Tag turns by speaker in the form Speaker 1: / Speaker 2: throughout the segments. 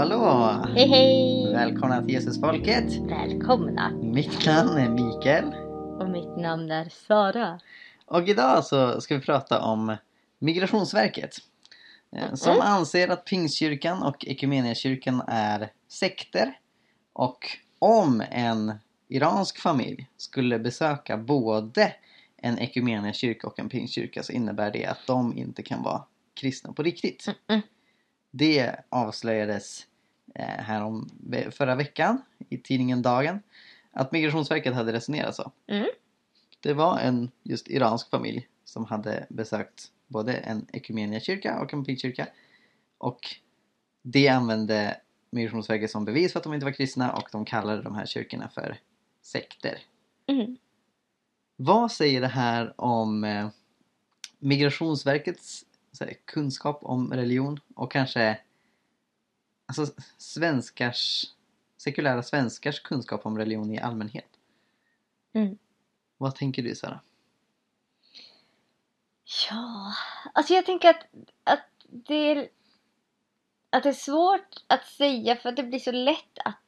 Speaker 1: hallå!
Speaker 2: Hej hej!
Speaker 1: Välkomna till Jesusfolket!
Speaker 2: Välkomna!
Speaker 1: Mitt namn är Mikael
Speaker 2: Och mitt namn är Sara.
Speaker 1: och idag så ska vi prata om Migrationsverket eh, som
Speaker 2: Mm.
Speaker 1: anser att Pingstkyrkan och Equmeniakyrkan är sekter och om en iransk familj skulle besöka både en Equmeniakyrka och en Pingstkyrka så innebär det att de inte kan vara kristna på riktigt.
Speaker 2: Mm.
Speaker 1: Det avslöjades eh, här om förra veckan i tidningen Dagen att Migrationsverket hade resonerat så.
Speaker 2: Mm.
Speaker 1: Det var en just iransk familj som hade besökt både en Equmeniakyrka och en pingstkyrka och det använde Migrationsverket som bevis för att de inte var kristna och de kallade de här kyrkorna för sekter.
Speaker 2: Mm.
Speaker 1: Vad säger det här om eh, Migrationsverkets kunskap om religion och kanske alltså, svenskars, sekulära svenskars kunskap om religion i allmänhet?
Speaker 2: Mm.
Speaker 1: Vad tänker du Sara?
Speaker 2: Ja, alltså jag tänker att, att, det är, att det är svårt att säga för att det blir så lätt att,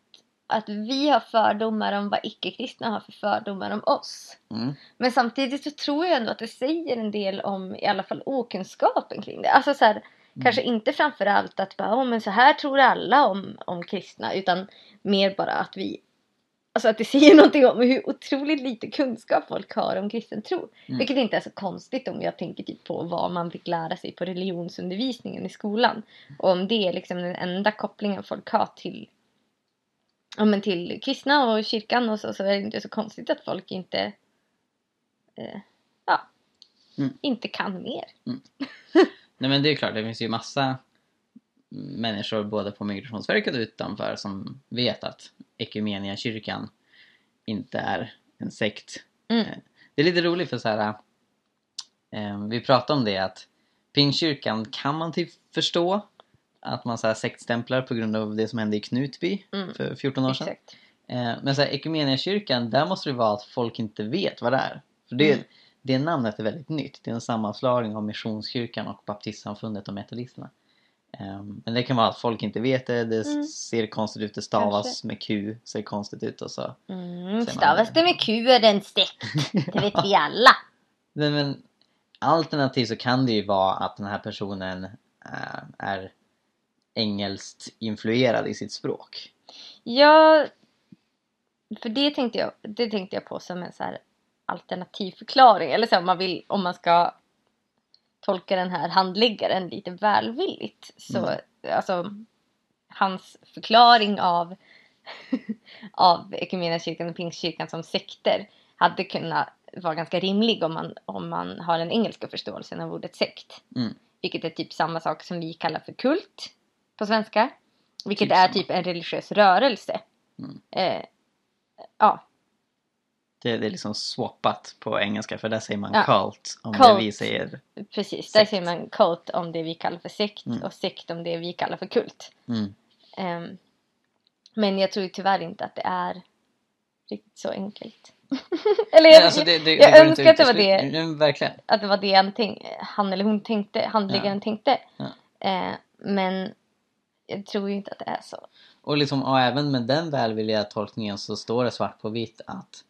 Speaker 2: att vi har fördomar om vad icke-kristna har för fördomar om oss.
Speaker 1: Mm.
Speaker 2: Men samtidigt så tror jag ändå att det säger en del om i alla fall okunskapen kring det. Alltså så här, kanske inte framförallt att bara, oh, men så här tror alla om, om kristna utan mer bara att vi Alltså att det säger någonting om hur otroligt lite kunskap folk har om kristen tro.
Speaker 1: Mm.
Speaker 2: Vilket inte är så konstigt om jag tänker typ på vad man fick lära sig på religionsundervisningen i skolan. Och om det är liksom den enda kopplingen folk har till, ja, men till kristna och kyrkan och så, så är det inte så konstigt att folk inte eh, ja,
Speaker 1: Mm.
Speaker 2: inte kan mer.
Speaker 1: Nej men det är klart, det finns ju massa människor både på Migrationsverket och utanför som vet att Equmeniakyrkan inte är en sekt.
Speaker 2: Mm.
Speaker 1: Eh, Det är lite roligt för så här. Eh, vi pratade om det att Pingstkyrkan kan man typ förstå att man så här sektstämplar på grund av det som hände i Knutby
Speaker 2: Mm.
Speaker 1: för 14 år sedan.
Speaker 2: Exakt.
Speaker 1: Eh, men så här, Equmeniakyrkan, där måste det vara att folk inte vet vad det är. För det,
Speaker 2: Mm.
Speaker 1: Det namnet är väldigt nytt. Det är en sammanslagning av Missionskyrkan och Baptistsamfundet och Metodisterna. Eh, men det kan vara att folk inte vet det, det
Speaker 2: Mm.
Speaker 1: ser konstigt ut, det stavas
Speaker 2: Kanske.
Speaker 1: med Q, ser konstigt ut och så.
Speaker 2: Mm, stavas det med Q är det en sekt. Det vet vi alla.
Speaker 1: Men, men alternativt så kan det ju vara att den här personen eh, är engelskt influerad i sitt språk.
Speaker 2: Ja, för det tänkte jag, det tänkte jag på som en så här alternativ förklaring. Eller så om man vill, om man ska tolka den här handläggaren lite välvilligt. Så
Speaker 1: Mm.
Speaker 2: alltså hans förklaring av av Equmeniakyrkan och Pingstkyrkan som sekter hade kunnat vara ganska rimlig om man, om man har den engelska förståelsen av ordet sekt.
Speaker 1: Mm.
Speaker 2: Vilket är typ samma sak som vi kallar för kult på svenska. Vilket
Speaker 1: Typ
Speaker 2: är
Speaker 1: samma.
Speaker 2: typ en religiös rörelse.
Speaker 1: Mm.
Speaker 2: Eh, ja,
Speaker 1: Det, det är liksom swappat på engelska för där säger man
Speaker 2: Ja.
Speaker 1: cult om
Speaker 2: Cult.
Speaker 1: det vi säger.
Speaker 2: precis. Där
Speaker 1: Sekt.
Speaker 2: säger man kult om det vi kallar för sekt
Speaker 1: Mm.
Speaker 2: och sekt om det vi kallar för kult.
Speaker 1: Mm.
Speaker 2: Ehm, men jag tror tyvärr inte att det är riktigt så enkelt. Eller jag,
Speaker 1: Alltså, det, det,
Speaker 2: jag önskar att det var det.
Speaker 1: Nej, verkligen.
Speaker 2: att det var det han, tänk, han eller hon tänkte, handläggaren tänkte.
Speaker 1: Ja.
Speaker 2: Eh, men jag tror ju inte att det är så.
Speaker 1: Och, liksom, och även med den välvilliga tolkningen så står det svart på vitt att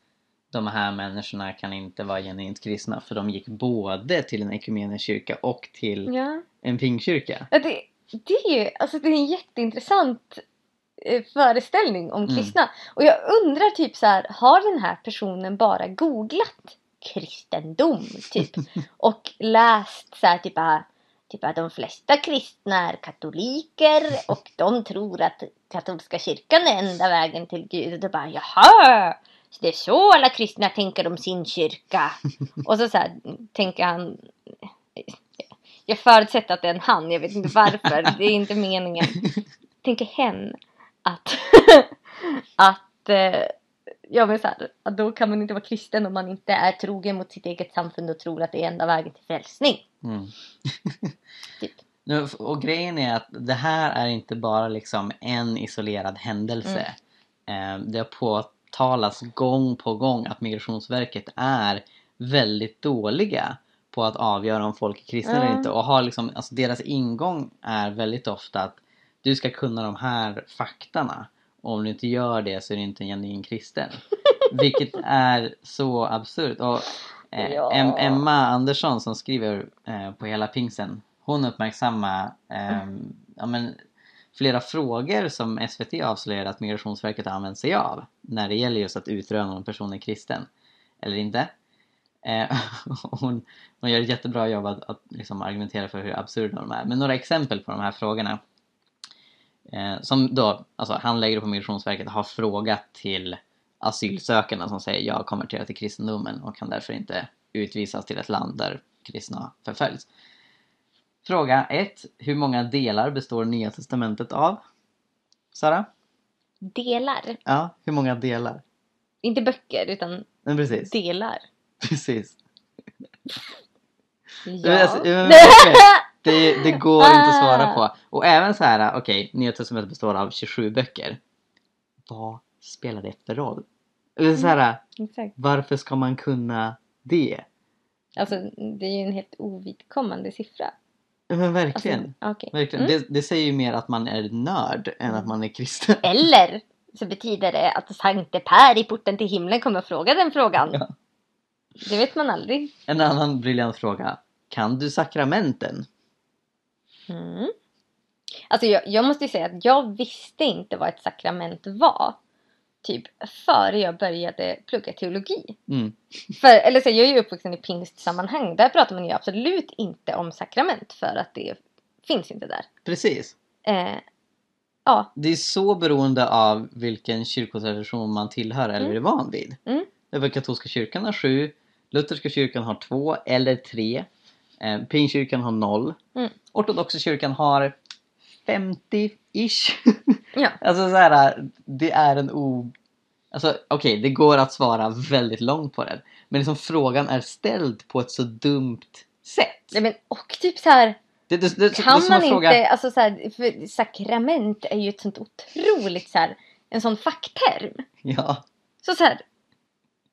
Speaker 1: de här människorna kan inte vara genuint kristna för de gick både till en ekumeniakyrka och till
Speaker 2: Ja.
Speaker 1: en pingkyrka.
Speaker 2: Ja, det, det är ju alltså det är en jätteintressant eh, föreställning om
Speaker 1: Mm.
Speaker 2: kristna. Och jag undrar typ så här, har den här personen bara googlat kristendom typ och läst så här typ att Typ att de flesta kristna är katoliker och de tror att katolska kyrkan är enda vägen till Gud. Och då bara jaha! Det är så alla kristna tänker om sin kyrka. Och så, så här, tänker han jag förutsätter att det är en han, jag vet inte varför. Det är inte meningen. Tänker hen att, att, eh, ja men så här, att då kan man inte vara kristen om man inte är trogen mot sitt eget samfund och tror att det är enda vägen till frälsning.
Speaker 1: Mm.
Speaker 2: Typ.
Speaker 1: Och grejen är att det här är inte bara liksom en isolerad händelse.
Speaker 2: Mm.
Speaker 1: Eh, Det har påtalats gång på gång att Migrationsverket är väldigt dåliga på att avgöra om folk är kristna eller
Speaker 2: Ja.
Speaker 1: inte. Och har liksom, alltså deras ingång är väldigt ofta att du ska kunna de här faktarna. Och om du inte gör det så är du inte en genuin kristen. Vilket är så absurt. Och eh,
Speaker 2: Ja.
Speaker 1: Em- Emma Andersson som skriver eh, på hela pingsten. Hon uppmärksammar eh, ja, men, flera frågor som SVT avslöjade att Migrationsverket har använt sig av. När det gäller just att utröna om en person är kristen. Eller inte. Eh, hon, hon gör ett jättebra jobb att, att liksom argumentera för hur absurda de är. Men några exempel på de här frågorna. Eh, som då, alltså handläggare på Migrationsverket har frågat till asylsökande som säger jag har konverterat till kristendomen och kan därför inte utvisas till ett land där kristna förföljs. Fråga 1. Hur många delar består Nya Testamentet av? Sara?
Speaker 2: Delar.
Speaker 1: Ja, hur många delar?
Speaker 2: Inte böcker utan
Speaker 1: Men precis.
Speaker 2: delar.
Speaker 1: Precis.
Speaker 2: Ja.
Speaker 1: Alltså, verkligen. Det, det går inte att svara på. Och även så här, okej, Nya Testamentet består av 27 böcker. Vad spelar det för roll? Eller så här,
Speaker 2: Exakt.
Speaker 1: varför ska man kunna det?
Speaker 2: Alltså det är ju en helt ovidkommande siffra.
Speaker 1: Men verkligen.
Speaker 2: Alltså, okej.
Speaker 1: verkligen.
Speaker 2: Mm.
Speaker 1: Det, det säger ju mer att man är nörd än att man är kristen.
Speaker 2: Eller så betyder det att Sankte Per i porten till himlen kommer att fråga den frågan.
Speaker 1: Ja.
Speaker 2: Det vet man aldrig.
Speaker 1: En annan briljant fråga. Kan du sakramenten?
Speaker 2: Mm. Alltså jag, jag måste ju säga att jag visste inte vad ett sakrament var. Typ före jag började plugga teologi.
Speaker 1: Mm.
Speaker 2: För, eller så, jag är ju uppvuxen i pingstsammanhang. Där pratar man ju absolut inte om sakrament för att det finns inte där.
Speaker 1: Precis.
Speaker 2: Eh, ja,
Speaker 1: Det är så beroende av vilken kyrkotradition man tillhör eller
Speaker 2: Mm.
Speaker 1: är van vid.
Speaker 2: Mm.
Speaker 1: Därför katolska kyrkan har sju, lutherska kyrkan har två eller tre, eh, pingkyrkan har noll,
Speaker 2: Mm.
Speaker 1: ortodoxa kyrkan har 50-ish.
Speaker 2: ja.
Speaker 1: alltså så här, det är en o... Alltså okej, det går att svara väldigt långt på den. Men liksom frågan är ställd på ett så dumt sätt.
Speaker 2: Nej, men, och typ så här.
Speaker 1: Det, det, det, det,
Speaker 2: Kan man
Speaker 1: fråga-
Speaker 2: inte, alltså så här, för sakrament är ju ett sånt otroligt så här, en sån fackterm.
Speaker 1: Ja,
Speaker 2: Så så här,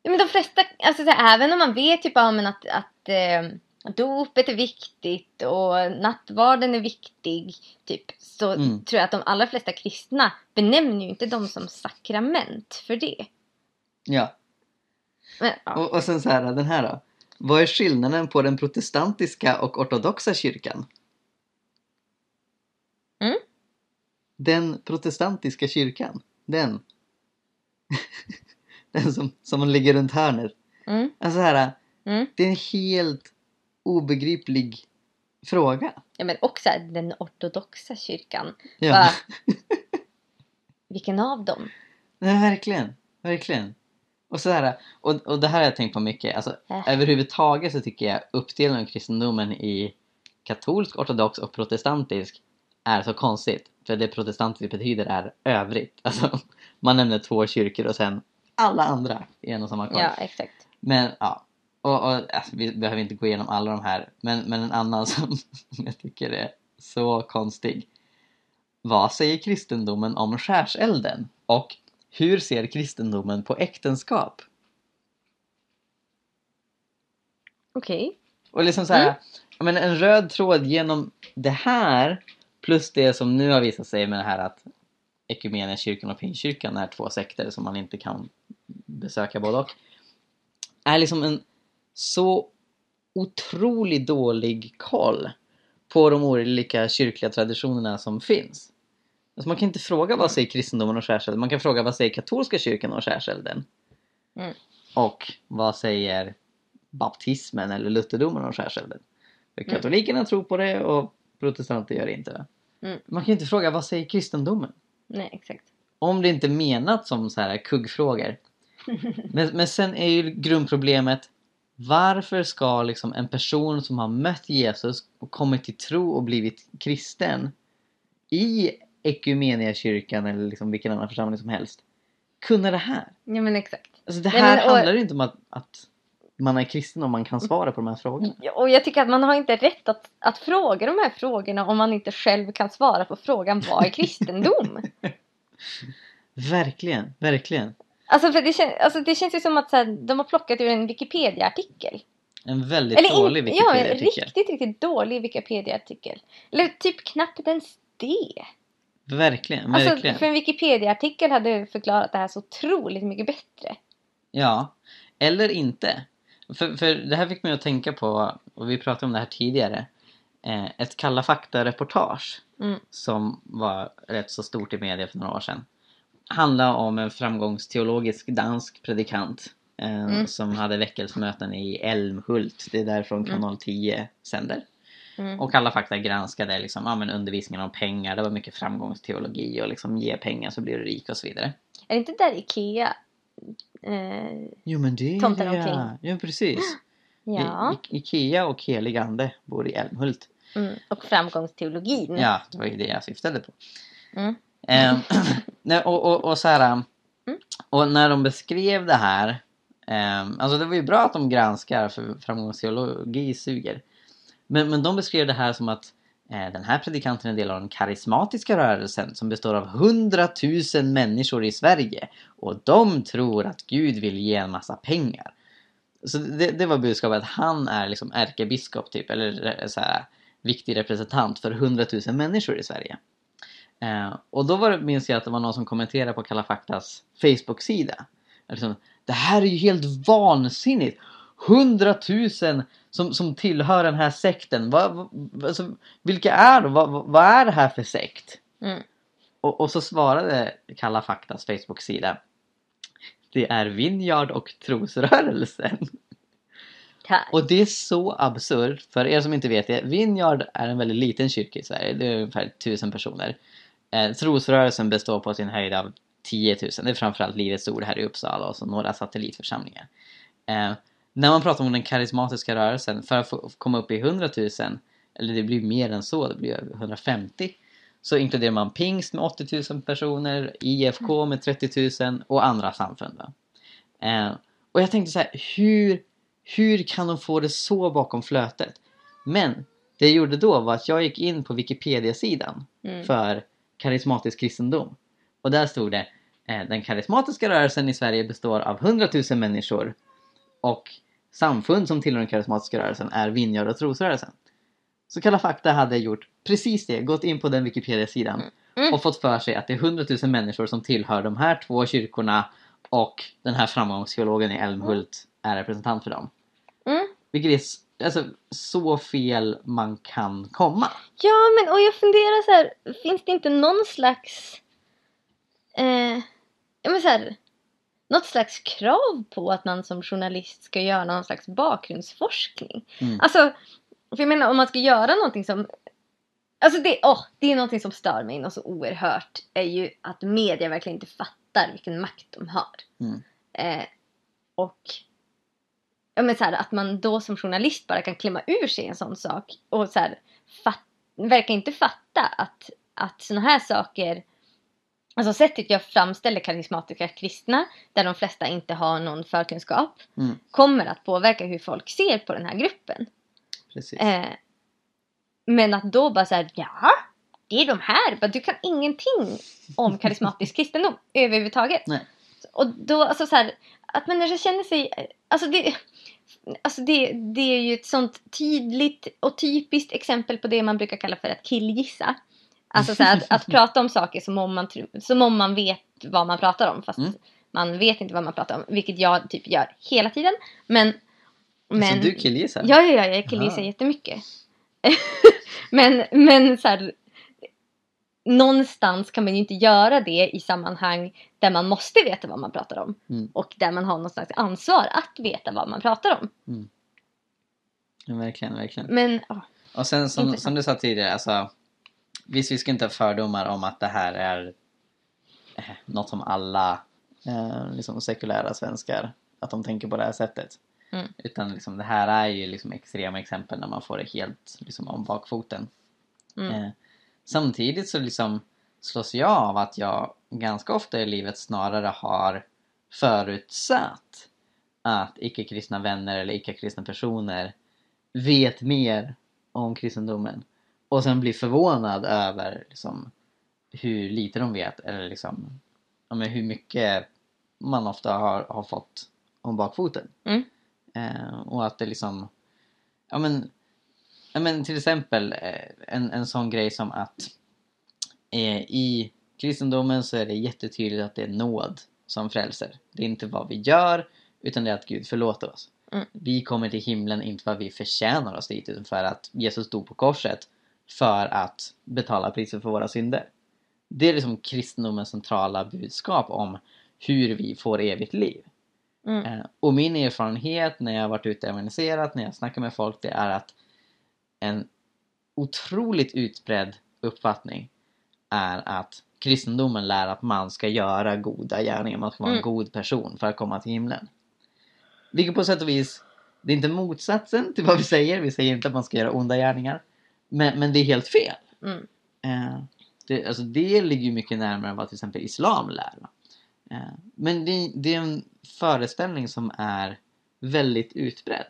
Speaker 2: men de flesta, alltså så här, även om man vet typ ja, men att, att eh, dopet är viktigt och nattvarden är viktig, typ, så
Speaker 1: Mm.
Speaker 2: tror jag att de allra flesta kristna benämner ju inte dem som sakrament för det.
Speaker 1: ja.
Speaker 2: Men, ja.
Speaker 1: Och, och sen så här, den här då. Vad är skillnaden på den protestantiska och ortodoxa kyrkan?
Speaker 2: Mm.
Speaker 1: Den protestantiska kyrkan. Den. den som, som ligger runt hörnet.
Speaker 2: Mm,
Speaker 1: Alltså här,
Speaker 2: mm.
Speaker 1: det är en helt obegriplig fråga.
Speaker 2: ja, men också den ortodoxa kyrkan.
Speaker 1: Ja,
Speaker 2: Va? Vilken av dem?
Speaker 1: Nej, verkligen. Verkligen. Och, så här, och, och det här har jag tänkt på mycket. Alltså,
Speaker 2: Äh.
Speaker 1: Överhuvudtaget så tycker jag uppdelningen av kristendomen i katolsk, ortodox och protestantisk är så konstigt. För det protestantiskt betyder är övrigt. Alltså, man nämner två kyrkor och sen alla andra i en och samma korg.
Speaker 2: Ja, exakt.
Speaker 1: Men ja, och, och, alltså, vi behöver inte gå igenom alla de här. Men, men en annan som jag tycker är så konstig. Vad säger kristendomen om skärselden? Och hur ser kristendomen på äktenskap?
Speaker 2: Okej.
Speaker 1: Och liksom så här,
Speaker 2: Mm.
Speaker 1: menar, en röd tråd genom det här plus det som nu har visat sig med det här att Equmeniakyrkan och Pingstkyrkan är två sekter som man inte kan besöka både och. Är liksom en så otroligt dålig koll på de olika kyrkliga traditionerna som finns. Alltså man kan inte fråga vad säger kristendomen och skärselden, man kan fråga vad säger katolska kyrkan och skärselden?
Speaker 2: Mm.
Speaker 1: Och vad säger baptismen eller lutherdomen om skärselden? För
Speaker 2: Mm.
Speaker 1: katolikerna tror på det och protestanter gör det inte.
Speaker 2: Mm.
Speaker 1: Man kan inte fråga vad säger kristendomen?
Speaker 2: Nej, exakt.
Speaker 1: Om det inte är menat som så här kuggfrågor. Men, men sen är ju grundproblemet varför ska liksom en person som har mött Jesus och kommit till tro och blivit kristen i Equmeniakyrkan eller liksom vilken annan församling som helst kunna det här?
Speaker 2: Ja, men exakt.
Speaker 1: Alltså det här
Speaker 2: men, och-
Speaker 1: handlar inte om att, att man är kristen om man kan svara på de här frågorna.
Speaker 2: Ja, Och jag tycker att man har inte rätt att, att fråga de här frågorna om man inte själv kan svara på frågan vad är kristendom?
Speaker 1: Verkligen, verkligen.
Speaker 2: Alltså, för det, kän, alltså det känns ju som att så här, de har plockat ur en Wikipedia-artikel.
Speaker 1: En väldigt
Speaker 2: Eller
Speaker 1: dålig
Speaker 2: in, ja, en
Speaker 1: Wikipedia-artikel.
Speaker 2: riktigt, riktigt dålig Wikipedia-artikel. Eller typ knappt ens det.
Speaker 1: Verkligen,
Speaker 2: Alltså,
Speaker 1: verkligen.
Speaker 2: för en Wikipedia-artikel hade förklarat det här så otroligt mycket bättre.
Speaker 1: Ja, eller inte. För, för det här fick mig att tänka på, och vi pratade om det här tidigare, eh, ett Kalla fakta-reportage
Speaker 2: Mm.
Speaker 1: som var rätt så stort i media för några år sedan. Handlade om en framgångsteologisk dansk predikant eh,
Speaker 2: Mm.
Speaker 1: som hade väckelsemöten i Älmhult. Det är därifrån kanal 10 sänder.
Speaker 2: Mm.
Speaker 1: Och Kalla fakta granskade liksom, ja, men undervisningen om pengar. Det var mycket framgångsteologi och liksom ge pengar så blir du rik och så vidare.
Speaker 2: Är det inte där IKEA? Eh,
Speaker 1: Jo men det är
Speaker 2: Tomtar
Speaker 1: det.
Speaker 2: omkring.
Speaker 1: Ja precis.
Speaker 2: ja.
Speaker 1: I, I, Ikea och helig ande bor i Älmhult.
Speaker 2: Mm. Och framgångsteologin.
Speaker 1: Ja, det var ju det jag syftade på.
Speaker 2: Mm.
Speaker 1: Ehm, nej, och, och, och så här,
Speaker 2: Mm.
Speaker 1: och när de beskrev det här, ehm, alltså det var ju bra att de granskar för framgångsteologi suger. Men, men de beskrev det här som att eh, den här predikanten är en del av den karismatiska rörelsen som består av hundratusen människor i Sverige och de tror att Gud vill ge en massa pengar. Så det, det var budskapet att han är liksom ärkebiskop typ, eller eh, så här, viktig representant för hundratusen människor i Sverige. Eh, och då var minns jag att det var någon som kommenterade på Kalla faktas Facebook-sida. Liksom, det här är ju helt vansinnigt! Hundratusen som, som tillhör den här sekten. Va, va, alltså, vilka är de? Vad va, vad är det här för sekt?
Speaker 2: Mm.
Speaker 1: Och, och så svarade Kalla faktas Facebook-sida. Det är Vinjard och trosrörelsen.
Speaker 2: Tack.
Speaker 1: Och det är så absurt. För er som inte vet det. Vinjard är en väldigt liten kyrka i Sverige. Det är ungefär tusen personer. Eh, trosrörelsen består på sin höjd av 10 000. Det är framförallt Livets Ord här i Uppsala och så några satellitförsamlingar. Eh, när man pratar om den karismatiska rörelsen, för att få komma upp i 100 000, eller det blir mer än så, det blir över 150, så inkluderar man Pingst med 80 000 personer, IFK med 30 000 och andra samfund. Eh, och jag tänkte så här, hur, hur kan de få det så bakom flötet? Men det jag gjorde då var att jag gick in på Wikipedia-sidan
Speaker 2: Mm.
Speaker 1: för karismatisk kristendom. Och där stod det eh, Den karismatiska rörelsen i Sverige består av 100 000 människor och samfund som tillhör den karismatiska rörelsen är Vinjard och trosrörelsen. Så Kalla fakta hade gjort precis det, gått in på den Wikipedia-sidan
Speaker 2: Mm.
Speaker 1: och fått för sig att det är 100 000 människor som tillhör de här två kyrkorna och den här framgångsteologen i Älmhult är representant för dem.
Speaker 2: Mm.
Speaker 1: Vilket är alltså, så fel man kan komma.
Speaker 2: Ja, men och jag funderar så här, finns det inte någon slags... Eh, ja, men så här, något slags krav på att man som journalist ska göra någon slags bakgrundsforskning?
Speaker 1: Mm.
Speaker 2: Alltså, för jag menar om man ska göra någonting som... Alltså det, åh, det är någonting som stör mig något så oerhört. Är ju att media verkligen inte fattar vilken makt de har.
Speaker 1: Mm.
Speaker 2: Eh, och ja, men så här, att man då som journalist bara kan klämma ur sig en sån sak och så här, fat, verkar inte fatta att, att såna här saker Alltså sättet jag framställer karismatiska kristna, där de flesta inte har någon förkunskap,
Speaker 1: Mm.
Speaker 2: kommer att påverka hur folk ser på den här gruppen.
Speaker 1: Precis.
Speaker 2: Eh, men att då bara säga ja, det är de här. Du kan ingenting om karismatisk kristendom överhuvudtaget.
Speaker 1: Nej.
Speaker 2: Och då, alltså så här, att människor känner sig, alltså det, alltså det, det är ju ett sånt tydligt och typiskt exempel på det man brukar kalla för att killgissa. Alltså så här, att, att prata om saker som om, man, som om man vet vad man pratar om fast
Speaker 1: Mm.
Speaker 2: man vet inte vad man pratar om. Vilket jag typ gör hela tiden. Men, men
Speaker 1: Så du killgissar?
Speaker 2: Ja, ja, ja, jag killgissar
Speaker 1: Aha.
Speaker 2: jättemycket. men, men så här, någonstans kan man ju inte göra det i sammanhang där man måste veta vad man pratar om.
Speaker 1: Mm.
Speaker 2: Och där man har någon slags ansvar att veta vad man pratar om.
Speaker 1: Ja, verkligen, verkligen.
Speaker 2: Men, åh,
Speaker 1: Och sen som, som du sa tidigare, alltså, visst vi ska inte ha fördomar om att det här är eh, något som alla eh, liksom sekulära svenskar, att de tänker på det här sättet.
Speaker 2: Mm.
Speaker 1: Utan liksom, det här är ju liksom extrema exempel när man får det helt liksom, om bakfoten.
Speaker 2: mm,
Speaker 1: Eh, samtidigt så liksom slås jag av att jag ganska ofta i livet snarare har förutsatt att icke-kristna vänner eller icke-kristna personer vet mer om kristendomen och sen blir förvånad över liksom, hur lite de vet eller liksom, ja, men hur mycket man ofta har, har fått om bakfoten.
Speaker 2: Mm.
Speaker 1: Eh, och att det liksom, ja men, men till exempel eh, en, en sån grej som att eh, i kristendomen så är det jättetydligt att det är nåd som frälser. Det är inte vad vi gör utan det är att Gud förlåter oss.
Speaker 2: Mm.
Speaker 1: Vi kommer till himlen inte för att vi förtjänar oss dit utan för att Jesus dog på korset för att betala priset för våra synder. Det är liksom kristendomens centrala budskap om hur vi får evigt liv.
Speaker 2: Mm.
Speaker 1: Eh, och min erfarenhet när jag har varit ute och evangeliserat, när jag snackar med folk, det är att en otroligt utbredd uppfattning är att kristendomen lär att man ska göra goda gärningar, man ska vara en
Speaker 2: Mm.
Speaker 1: god person för att komma till himlen. Vilket på sätt och vis, det är inte motsatsen till vad vi säger, vi säger inte att man ska göra onda gärningar. Men, men det är helt fel.
Speaker 2: Mm.
Speaker 1: Eh, det, alltså det ligger ju mycket närmare vad till exempel islam lär. Eh, men det, det är en föreställning som är väldigt utbredd.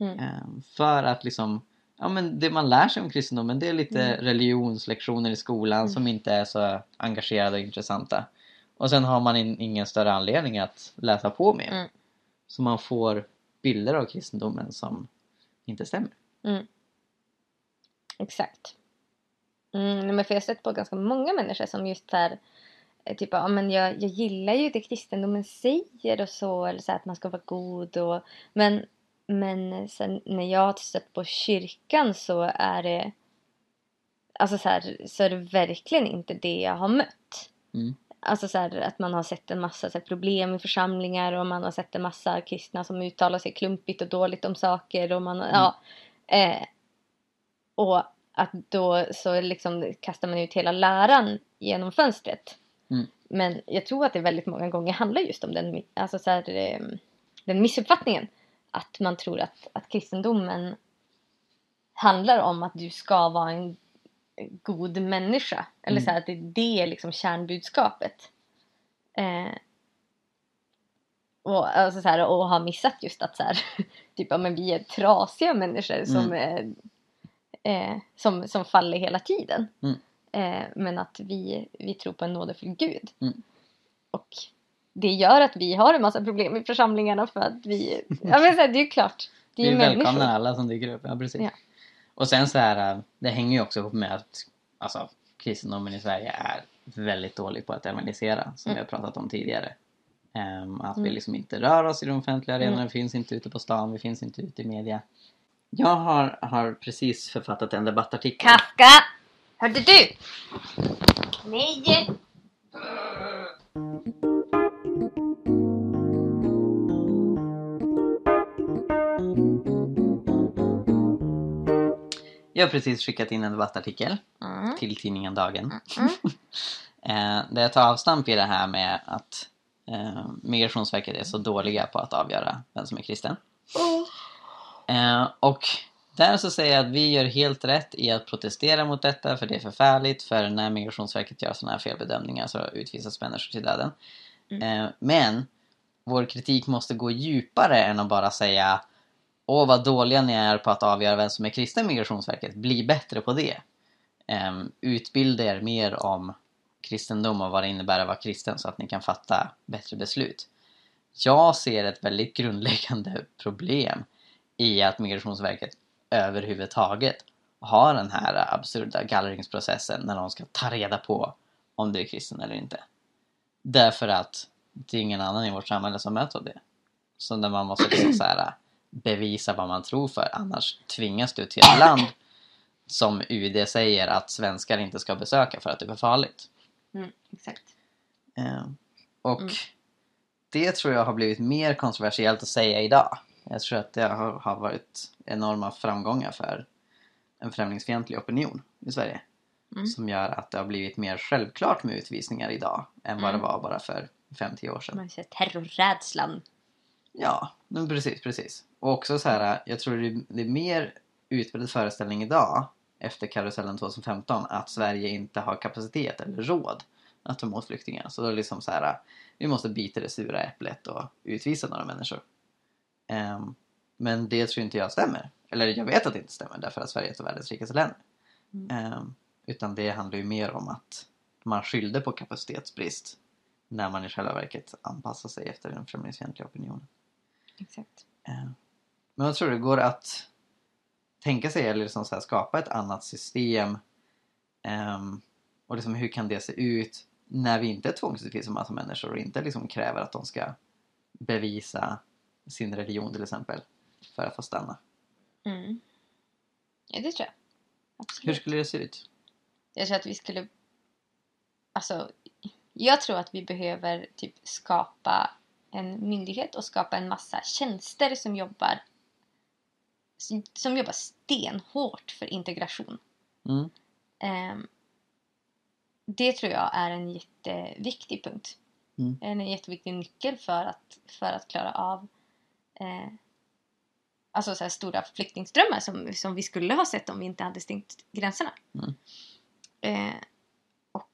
Speaker 2: Mm.
Speaker 1: Eh, för att liksom, ja men det man lär sig om kristendomen det är lite
Speaker 2: Mm.
Speaker 1: religionslektioner i skolan
Speaker 2: Mm.
Speaker 1: som inte är så engagerade och intressanta. Och sen har man in, ingen större anledning att läsa på mer.
Speaker 2: Mm.
Speaker 1: Så man får bilder av kristendomen som inte stämmer.
Speaker 2: Mm. Exakt. Mm, men för jag har stött på ganska många människor som just här, eh, typ, ja, men jag, jag gillar ju det kristendomen säger och så, eller så att man ska vara god och men, men sen när jag har stött på kyrkan så är det alltså så, här, så är det verkligen inte det jag har mött.
Speaker 1: Mm.
Speaker 2: Alltså så här, att man har sett en massa så här, problem i församlingar och man har sett en massa kristna som uttalar sig klumpigt och dåligt om saker och man, ja. Eh, och att då så liksom kastar man ut hela läran genom fönstret.
Speaker 1: Mm.
Speaker 2: Men jag tror att det väldigt många gånger handlar just om den, alltså så här, eh, den missuppfattningen. Att man tror att, att kristendomen handlar om att du ska vara en god människa. Eller
Speaker 1: Mm.
Speaker 2: så här, att det, det är liksom kärnbudskapet. Eh, och, alltså så här, och har missat just att så här, typ, ja, men vi är trasiga människor som, eh, eh, som, som faller hela tiden.
Speaker 1: Mm.
Speaker 2: Eh, men att vi, vi tror på en nådefull Gud.
Speaker 1: Mm.
Speaker 2: Och det gör att vi har en massa problem i församlingarna för att vi... Ja men så här, det är ju klart. Det är
Speaker 1: Vi välkomnar
Speaker 2: människor.
Speaker 1: alla som dyker upp, ja precis.
Speaker 2: Ja.
Speaker 1: Och sen så här, det hänger ju också ihop med att alltså, kristendomen i Sverige är väldigt dålig på att evangelisera, som
Speaker 2: Mm.
Speaker 1: vi har pratat om tidigare. Ehm, att vi
Speaker 2: Mm.
Speaker 1: liksom inte rör oss i de offentliga arenorna,
Speaker 2: Mm.
Speaker 1: vi finns inte ute på stan, vi finns inte ute i media. Jag har, har precis författat en debattartikel.
Speaker 2: Kafka! Hörde du? Nej!
Speaker 1: Jag har precis skickat in en debattartikel
Speaker 2: Mm.
Speaker 1: till tidningen Dagen.
Speaker 2: Mm.
Speaker 1: Eh, där jag tar avstamp i det här med att eh, Migrationsverket är så dåliga på att avgöra vem som är kristen. Eh, och där så säger jag att vi gör helt rätt i att protestera mot detta för det är förfärligt för när Migrationsverket gör sådana här felbedömningar så utvisas människor till döden. Eh, men vår kritik måste gå djupare än att bara säga Åh vad dåliga ni är på att avgöra vem som är kristen Migrationsverket. Bli bättre på det. Ehm, um, utbilda er mer om kristendom och vad det innebär att vara kristen så att ni kan fatta bättre beslut. Jag ser ett väldigt grundläggande problem i att Migrationsverket överhuvudtaget har den här absurda gallringsprocessen när de ska ta reda på om du är kristen eller inte. Därför att det är ingen annan i vårt samhälle som möter det. Så när man måste liksom så här bevisa vad man tror för annars tvingas du till ett land som UD säger att svenskar inte ska besöka för att det är för farligt.
Speaker 2: Mm, exakt.
Speaker 1: Eh, och
Speaker 2: Mm.
Speaker 1: det tror jag har blivit mer kontroversiellt att säga idag. Jag tror att det har, har varit enorma framgångar för en främlingsfientlig opinion i Sverige.
Speaker 2: Mm.
Speaker 1: Som gör att det har blivit mer självklart med utvisningar idag än vad
Speaker 2: Mm.
Speaker 1: det var bara för 5-10 år sedan.
Speaker 2: Man ser terrorrädslan.
Speaker 1: Ja, men precis, precis. Och också så här, jag tror det är, det är mer utbredd föreställning idag efter karusellen 2015 att Sverige inte har kapacitet eller råd att ta emot flyktingar. Så då är det liksom så här, vi måste bita det sura äpplet och utvisa några människor. Ehm, men det tror inte jag stämmer. Eller jag vet att det inte stämmer därför att Sverige är ett av världens rikaste länder.
Speaker 2: Mm.
Speaker 1: Ehm, utan det handlar ju mer om att man skyllde på kapacitetsbrist när man i själva verket anpassar sig efter den främlingsfientliga opinionen.
Speaker 2: Exakt.
Speaker 1: Eh, Men jag tror det går att tänka sig eller liksom så här skapa ett annat system ehm, Och liksom hur kan det se ut när vi inte tvångsutvisar massa människor och inte liksom kräver att de ska bevisa sin religion till exempel för att få stanna.
Speaker 2: Mm. Ja, det tror jag.
Speaker 1: Hur
Speaker 2: Absolut.
Speaker 1: skulle det se ut?
Speaker 2: Jag tror att vi skulle... Alltså, jag tror att vi behöver typ skapa en myndighet och skapa en massa tjänster som jobbar som, jobbar stenhårt för integration.
Speaker 1: Mm.
Speaker 2: Ehm, det tror jag är en jätteviktig punkt.
Speaker 1: Mm.
Speaker 2: En jätteviktig nyckel för att, för att klara av eh, alltså så stora flyktingströmmar som, som vi skulle ha sett om vi inte hade stängt gränserna.
Speaker 1: Mm.
Speaker 2: Eh, och